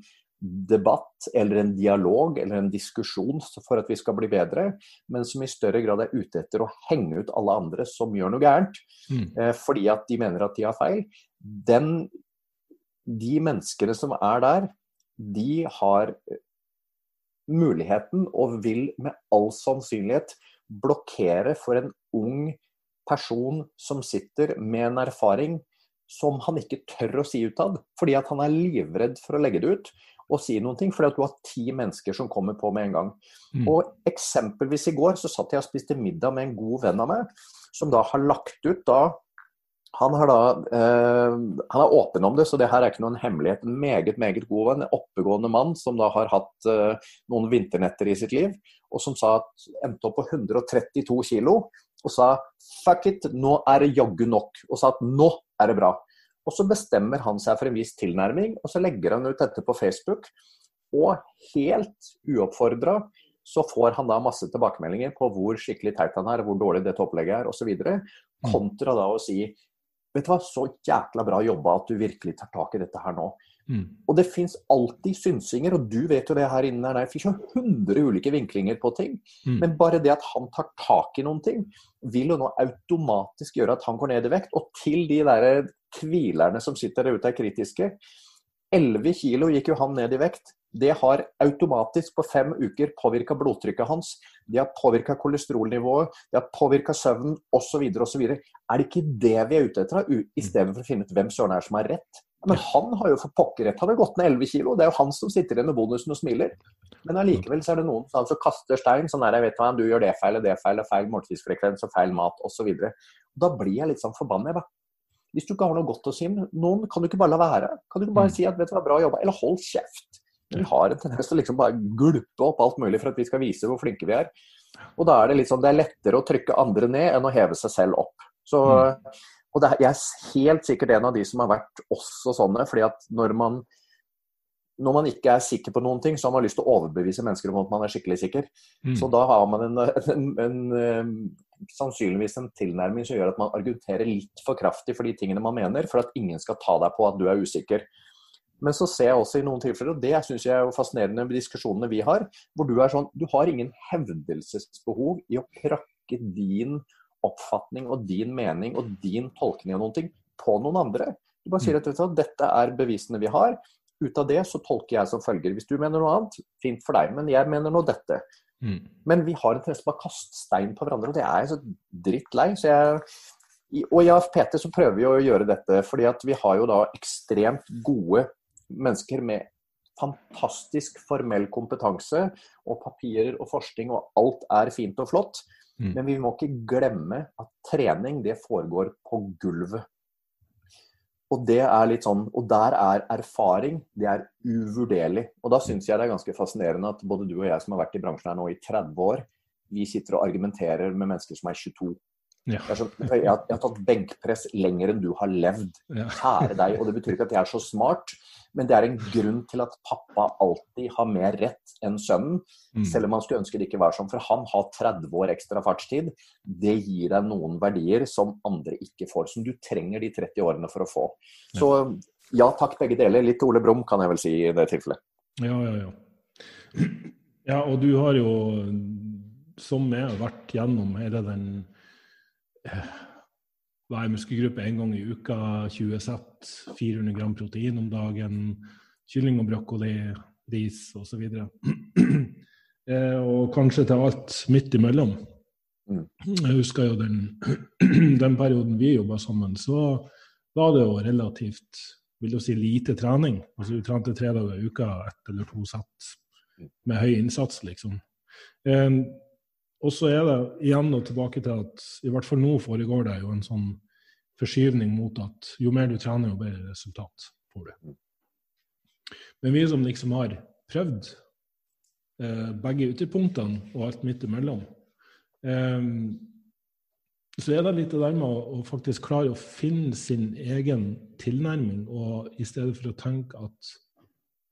Speaker 2: debatt eller en dialog eller en diskusjon for at vi skal bli bedre, men som i større grad er ute etter å henge ut alle andre som gjør noe gærent, mm. eh, fordi at de mener at de har feil. Den de menneskene som er der, de har eh, muligheten og vil med all sannsynlighet blokkere for en ung person som sitter med en erfaring som han ikke tør å si utad, fordi at han er livredd for å legge det ut og si noen ting, fordi at du har ti mennesker som kommer på med en gang. Mm. Og Eksempelvis i går så satt jeg og spiste middag med en god venn av meg, som da har lagt ut da han, da, eh, han er åpen om det, så det her er ikke noen hemmelighet. En meget meget god venn, en oppegående mann som da har hatt eh, noen vinternetter i sitt liv, og som sa at endte opp på 132 kilo, og sa fuck it, nå er det jaggu nok. Og sa at nå er det bra. Og så bestemmer han seg for en viss tilnærming, og så legger han ut dette på Facebook. Og helt uoppfordra så får han da masse tilbakemeldinger på hvor skikkelig teit han er, hvor dårlig dette opplegget er osv. Kontra da å si Vet du hva, så jækla bra jobba at du virkelig tar tak i dette her nå. Mm. Og det fins alltid synsinger, og du vet jo det her inne. Det fins jo 100 ulike vinklinger på ting. Mm. Men bare det at han tar tak i noen ting, vil jo nå automatisk gjøre at han går ned i vekt. Og til de der tvilerne som sitter der ute er kritiske. 11 kilo gikk jo han ned i vekt. Det har automatisk på fem uker påvirka blodtrykket hans. Det har påvirka kolesterolnivået, det har påvirka søvnen osv. osv. Er det ikke det vi er ute etter, i stedet for å finne ut hvem søren er som har rett? Men han har jo for pokker rett. Han har gått ned 11 kilo. Det er jo han som sitter igjen med bonusen og smiler. Men allikevel så er det noen som kaster stein. Sånn her, jeg vet hva, du gjør det feil og det feil, og feil måltidsfrekvens og feil mat osv. Da blir jeg litt sånn forbanna. Hvis du ikke har noe godt å si noen, kan du ikke bare la være? Kan du ikke bare mm. si at vet du hva, bra jobba, eller hold kjeft? Vi har en tendens til liksom bare gulpe opp alt mulig for at vi skal vise hvor flinke vi er. Og da er det litt sånn, det er lettere å trykke andre ned enn å heve seg selv opp. Så, og er, jeg er helt sikkert en av de som har vært også sånne. fordi at når man, når man ikke er sikker på noen ting, så har man lyst til å overbevise mennesker om at man er skikkelig sikker. Mm. Så da har man en, en, en, en, sannsynligvis en tilnærming som gjør at man argumenterer litt for kraftig for de tingene man mener, for at ingen skal ta deg på at du er usikker. Men så ser jeg også i noen tilfeller, og det syns jeg er fascinerende med diskusjonene vi har, hvor du er sånn Du har ingen hevdelsesbehov i å prakke din oppfatning og din mening og din tolkning av noen ting på noen andre. Du bare sier mm. at dette er bevisene vi har. Ut av det så tolker jeg som følger. Hvis du mener noe annet, fint for deg, men jeg mener nå dette. Mm. Men vi har en interesse på å kaste stein på hverandre, og det er jeg så drittlei. Så jeg og i AFPT så prøver vi å gjøre dette, fordi at vi har jo da ekstremt gode mennesker med fantastisk formell kompetanse og papirer og forskning, og alt er fint og flott. Mm. Men vi må ikke glemme at trening, det foregår på gulvet. Og det er litt sånn, og der er erfaring det er uvurderlig. Og da syns jeg det er ganske fascinerende at både du og jeg som har vært i bransjen her nå i 30 år, vi sitter og argumenterer med mennesker som er 22 ja. Jeg, sånn, jeg, har, jeg, har, tatt benkpress lenger enn du har levd. Kjære deg. Og det betyr ikke at jeg er så smart, men det er en grunn til at pappa alltid har mer rett enn sønnen. Mm. Selv om han skulle ønske det ikke var sånn. For han har 30 år ekstra fartstid. Det gir deg noen verdier som andre ikke får. Som du trenger de 30 årene for å få. Så ja takk, begge deler. Litt Ole Brumm, kan jeg vel si i det tilfellet.
Speaker 1: Ja, ja, ja. Ja, og du har jo, som meg, vært gjennom hele den hver muskelgruppe en gang i uka, 20 sett, 400 gram protein om dagen, kylling og brokkoli, ris osv. [CLEARS THROAT] eh, og kanskje til alt midt imellom. Mm. Jeg husker jo den, [CLEARS THROAT] den perioden vi jobba sammen, så var det jo relativt vil du si lite trening. Altså Du trente tre dager i uka, ett eller to sett mm. med høy innsats, liksom. Eh, og så er det igjen og tilbake til at i hvert fall nå foregår det jo en sånn forskyvning mot at jo mer du trener, jo bedre resultat får du. Men vi som liksom har prøvd eh, begge ytterpunktene og alt midt imellom, eh, så er det litt det der med å, å, faktisk klare å finne sin egen tilnærming, og i stedet for å tenke at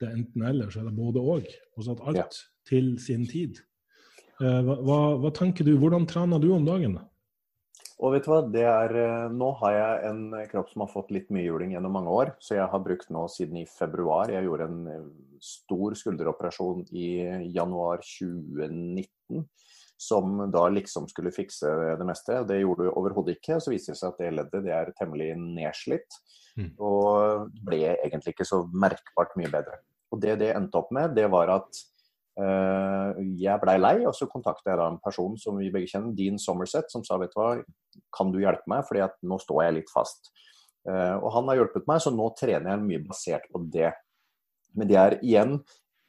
Speaker 1: det er enten eller, så er det både og. Og så at alt ja. til sin tid. Eh, hva, hva, tenker du, hvordan trener du om dagen?
Speaker 2: Og vet du hva, det er, eh, Nå har jeg en kropp som har fått litt mye juling gjennom mange år. Så jeg har brukt nå siden i februar Jeg gjorde en eh, stor skulderoperasjon i januar 2019 som da liksom skulle fikse det meste. Det gjorde du overhodet ikke. Så viste det seg at det leddet det er temmelig nedslitt. Mm. Og ble egentlig ikke så merkbart mye bedre. Og det det endte opp med, det var at jeg blei lei, og så kontakta jeg da en person som vi begge kjenner, Dean Somerset, som sa vet du hva, kan du hjelpe meg, fordi at nå står jeg litt fast. Uh, og han har hjulpet meg, så nå trener jeg mye basert på det. Men det er igjen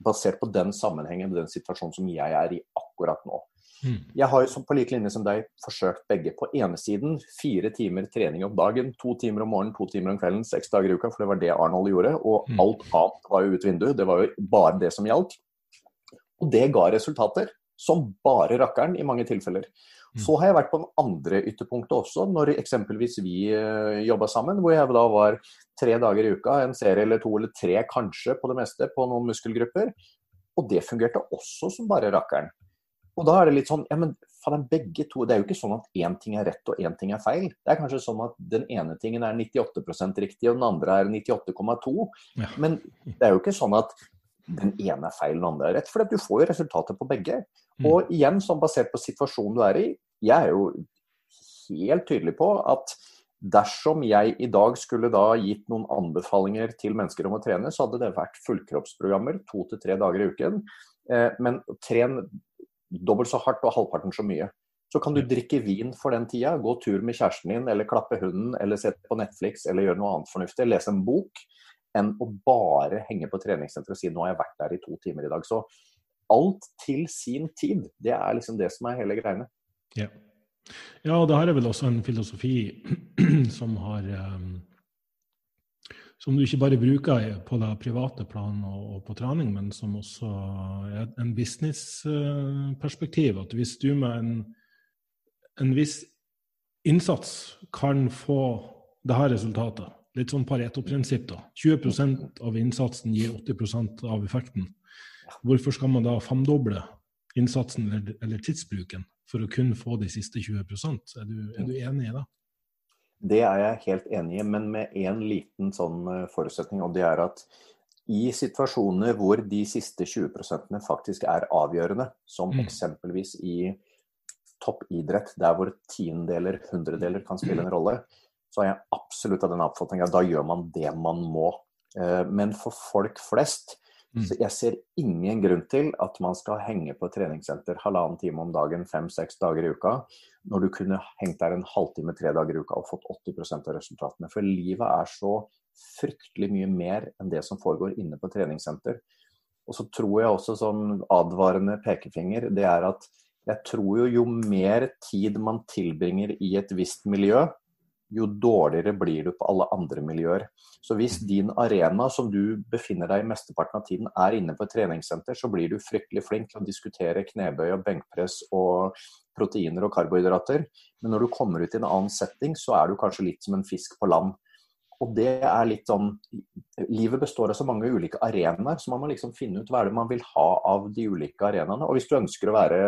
Speaker 2: basert på den sammenhengen og den situasjonen som jeg er i akkurat nå. Mm. Jeg har på lik linje som deg forsøkt begge. På ene siden fire timer trening om dagen. To timer om morgenen, to timer om kvelden, seks dager i uka. For det var det Arnold gjorde. Og mm. alt annet var jo ut vinduet. Det var jo bare det som gjaldt. Og det ga resultater. Som bare rakkeren i mange tilfeller. Mm. Så har jeg vært på den andre ytterpunktet også, når eksempelvis vi eh, jobba sammen. Hvor jeg da var tre dager i uka, en serie eller to eller tre kanskje på det meste, på noen muskelgrupper. Og det fungerte også som bare rakkeren. Og da er det litt sånn ja, men faen, begge to Det er jo ikke sånn at én ting er rett og én ting er feil. Det er kanskje sånn at den ene tingen er 98% riktig, og den andre er 98,2. Ja. Men det er jo ikke sånn at den ene er feil, den andre er rett. For du får jo resultater på begge. Mm. Og igjen, sånn basert på situasjonen du er i, jeg er jo helt tydelig på at dersom jeg i dag skulle da gitt noen anbefalinger til mennesker om å trene, så hadde det vært fullkroppsprogrammer to til tre dager i uken. Eh, men tren dobbelt så hardt og halvparten så mye. Så kan du drikke vin for den tida, gå tur med kjæresten din, eller klappe hunden, eller se på Netflix, eller gjøre noe annet fornuftig, lese en bok, enn å bare henge på treningssenteret og si 'nå har jeg vært der i to timer i dag'. Så alt til sin tid. Det er liksom det som er hele greiene.
Speaker 1: Ja, ja og det her er vel også en filosofi [CLEARS THROAT] som har um som du ikke bare bruker på det private plan og, på trening, men som også er en businessperspektiv. At hvis du med en, en viss innsats kan få det her resultatet, litt sånn Pareto-prinsipp, da. 20% av innsatsen gir 80% av effekten. Hvorfor skal man da femdoble innsatsen eller, eller, tidsbruken for å kun få de siste 20 Er du, er du enig i det?
Speaker 2: Det er jeg helt enig i, men med én liten sånn eh, forutsetning. Og det er at i situasjoner hvor de siste 20 faktisk er avgjørende, som mm. eksempelvis i toppidrett, der hvor tiendedeler, hundredeler kan spille en rolle, så er jeg absolutt av den oppfatning at da gjør man det man må. Eh, men for folk flest Mm. Så jeg ser ingen grunn til at man skal henge på treningssenter halvannen time om dagen fem-seks dager i uka, når du kunne hengt der en halvtime tre dager i uka og fått 80% av resultatene. For livet er så fryktelig mye mer enn det som foregår inne på treningssenter. Og så tror jeg også sånn advarende pekefinger, det er at jeg tror jo jo mer tid man tilbringer i et visst miljø, jo dårligere blir du på alle andre miljøer. Så hvis mm. din arena som du befinner deg i mesteparten av tiden er inne på et treningssenter, så blir du fryktelig flink til å diskutere knebøy og benkpress og proteiner og karbohydrater. Men når du kommer ut i en annen setting, så er du kanskje litt som en fisk på land. Og det er litt sånn Livet består av så mange ulike arenaer, så man må liksom finne ut hva er det man vil ha av de ulike arenaene. Og hvis du ønsker å være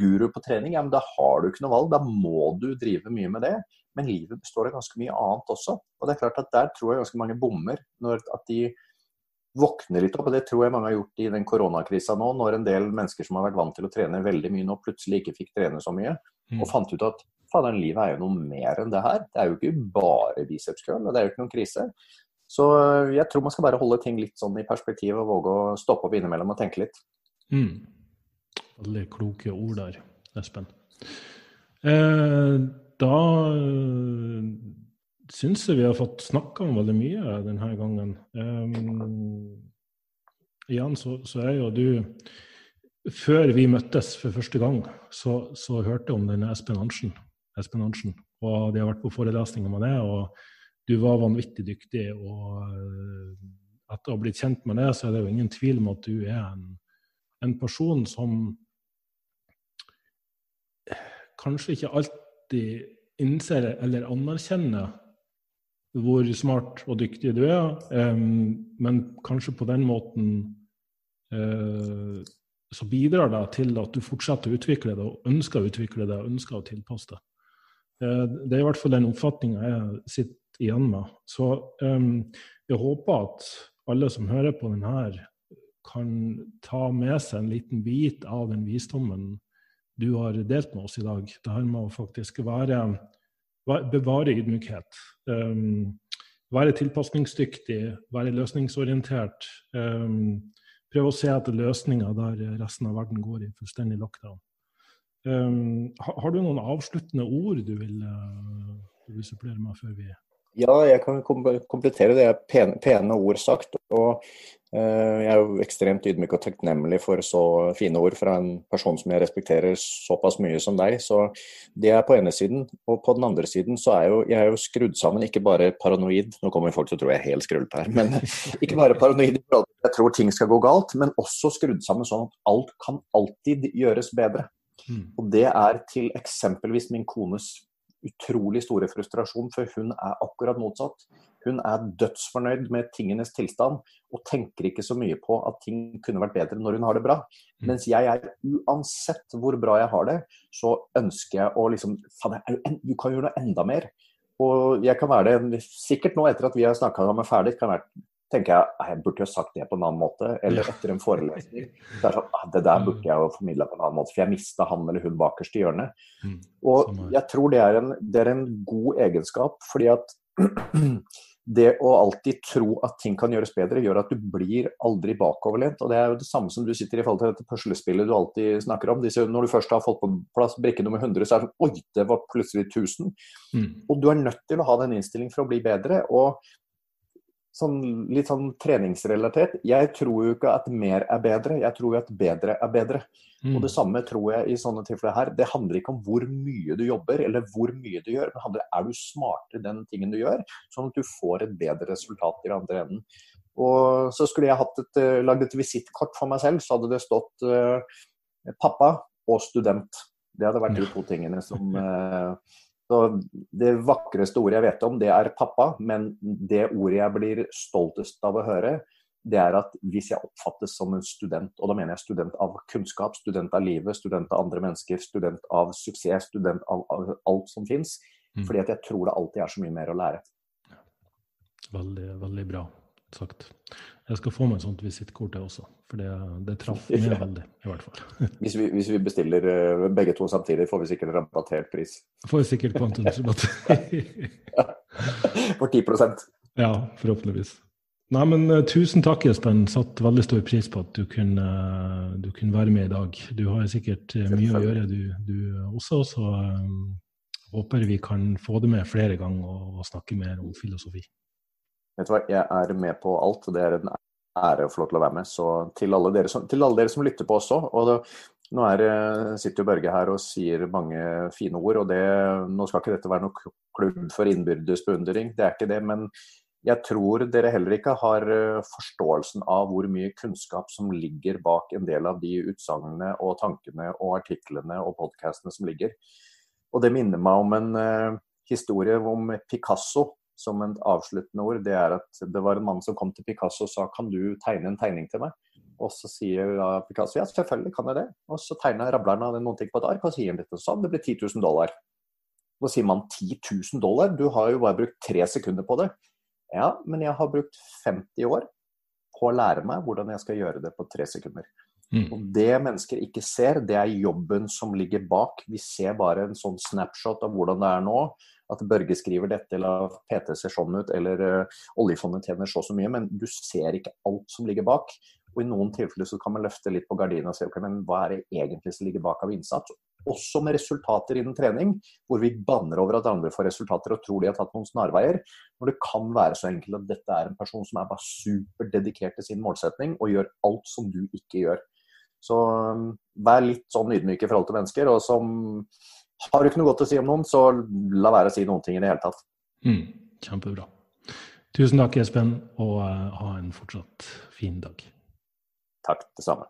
Speaker 2: guru på trening, ja, men da har du ikke noe valg. Da må du drive mye med det. Men livet består av ganske mye annet også. Og det er klart at Der tror jeg ganske mange bommer. når at de våkner litt opp, og det tror jeg mange har gjort i den koronakrisa nå, når en del mennesker som har vært vant til å trene veldig mye nå, plutselig ikke fikk trene så mye, mm. og fant ut at fader, livet er jo noe mer enn det her. Det er jo ikke bare bicepskøl, og det er jo ikke noen krise. Så øh, jeg tror man skal bare holde ting litt sånn i perspektiv og våge å stoppe opp innimellom og tenke litt.
Speaker 1: Mm. Veldig kloke ord der, Espen. Eh, da uh, syns jeg vi har fått snakka om veldig mye denne gangen. Um, igjen så, så, er jo du Før vi møttes for første gang, så, så hørte jeg om denne Espen Arntzen. Espen Arntzen. Og de har vært på forelesninger med det, og du var vanvittig dyktig. og uh, etter å ha blitt kjent med det, så er det jo ingen tvil om at du er en, en person som kanskje ikke alltid innser eller anerkjenner hvor smart og dyktig du er, um, men kanskje på den måten uh, så bidrar det til at du fortsetter å utvikle det, og ønsker å utvikle det, og ønsker å tilpasse det. Uh, det er i hvert fall den oppfatninga jeg sitter igjen med. Så um, jeg håper at alle som hører på den her, kan ta med seg en liten bit av den visdommen du har delt med oss i dag. Det her med å faktisk være, bevare ydmykhet. Um, være tilpasningsdyktig, være løsningsorientert. Um, prøve å se etter løsninger der resten av verden går i fullstendig lockdown. Um, har, du noen avsluttende ord du vil, uh, du vil supplere med før vi
Speaker 2: ja, jeg kan komplettere det. Pene, pene ord sagt. Og uh, jeg er jo ekstremt ydmyk og takknemlig for så fine ord fra en person som jeg respekterer såpass mye som deg. Så det er på ene siden. Og på den andre siden så er jo, jeg er jo skrudd sammen, ikke bare paranoid. Nå kommer folk til å tro jeg er helt skrullete her, men [LAUGHS] ikke bare paranoid i forhold til jeg tror ting skal gå galt, men også skrudd sammen sånn at alt kan alltid gjøres bedre. Mm. Og det er til eksempelvis min kones utrolig store frustrasjon, for hun er akkurat motsatt. Hun er dødsfornøyd med tingenes tilstand og tenker ikke så mye på at ting kunne vært bedre når hun har det bra. Mm. Mens jeg er uansett hvor bra jeg har det, så ønsker jeg å liksom du kan gjøre noe enda mer. Og jeg kan være det sikkert nå etter at vi har snakka med ferdig, kan være tenker jeg jeg burde jo sagt det på en annen måte. Eller etter en forelesning. Det, er sånn, ah, det der burde jeg jo formidla på en annen måte, for jeg mista han eller hun bakerst i hjørnet. Mm. Og jeg tror det er, en, det er en god egenskap, fordi at [CLEARS THROAT] det å alltid tro at ting kan gjøres bedre, gjør at du blir aldri bakoverlent. Og det er jo det samme som du sitter i forhold til dette puslespillet du alltid snakker om. Disse, når du først har fått på plass brikke nummer 100, så er det sånn Oi, det var plutselig 1000. Mm. Og du er nødt til å ha den innstillingen for å bli bedre. Og sånn, litt sånn treningsrelatert. Jeg tror jo ikke at mer er bedre, jeg tror jo at bedre er bedre. Mm. Og det samme tror jeg i sånne tilfeller her. Det handler ikke om hvor mye du jobber eller hvor mye du gjør, men handler er du smartere den tingen du gjør, sånn at du får et bedre resultat i den andre enden. Og så skulle jeg hatt et, uh, lagd et visittkort for meg selv, så hadde det stått uh, pappa og student. Det hadde vært de to tingene som uh, Så Det vakreste ordet jeg vet om, det er pappa, men det ordet jeg blir stoltest av å høre, det er at hvis jeg oppfattes som en student, og da mener jeg student av kunnskap, student av livet, student av andre mennesker, student av suksess, student av, av alt som fins, mm. fordi at jeg tror det alltid er så mye mer å lære.
Speaker 1: Veldig, veldig bra sagt. Jeg skal få meg et sånt visittkort, jeg også. For det, det traff meg ja. veldig, i hvert fall. [LAUGHS]
Speaker 2: hvis, vi, hvis vi, bestiller uh, begge to samtidig, får vi sikkert rabattert pris.
Speaker 1: Får vi sikkert kvantumsrabatt. [LAUGHS] [LAUGHS]
Speaker 2: For 10%
Speaker 1: Ja, forhåpentligvis. Nei, men uh, Tusen takk, Espen. Satt veldig stor pris på at du kunne, du kunne være med i dag. Du har sikkert mye å gjøre, du, du også. Så håper vi kan få det med flere ganger og, og snakke mer om filosofi.
Speaker 2: Vet du hva, jeg er med på alt. Det er en ære å få lov til å være med. Så til alle dere som, alle dere som lytter på også. og det, nå er, sitter jo Børge her og sier mange fine ord. og det, Nå skal ikke dette være noe klubb for innbyrdes beundring, det er ikke det. Men jeg tror dere heller ikke har eh, forståelsen av hvor mye kunnskap som ligger bak en del av de utsagnene og tankene og artiklene og podkastene som ligger. Og det minner meg om en uh, historie om Picasso som et avsluttende ord, det er at det var en mann som kom til Picasso og sa kan du tegne en tegning til meg? Og så sier da Picasso ja, selvfølgelig kan jeg det. Og så tegner rableren av noen ting på et ark og sier dette sånn, det blir 10 000 dollar. Så sier man 10 000 dollar, du har jo bare brukt tre sekunder på det. Ja, men jeg har brukt 50 år på å lære meg hvordan jeg skal gjøre det på tre sekunder. Mm. Og Det mennesker ikke ser, det er jobben som ligger bak. Vi ser bare en sånn snapshot av hvordan det er nå at Børge skriver dette, eller PT ser sånn ut, eller uh, oljefondet tjener så og så mye, men du ser ikke alt som ligger bak. Og I noen tilfeller så kan man løfte litt på gardinen og se ok, men hva er det egentlig som ligger bak av innsats. Også med resultater innen trening, hvor vi banner over at andre får resultater og tror de har tatt noen snarveier. Når det kan være så enkelt at dette er en person som er bare superdedikert til sin målsetning og gjør alt som du ikke gjør. Så um, vær litt sånn ydmyk i forhold til mennesker. og som har du ikke noe godt å si om noen, så la være å si noen ting i det hele tatt.
Speaker 1: Mm, kjempebra. Tusen takk, Espen, og uh, ha en fortsatt fin dag.
Speaker 2: Takk, det samme.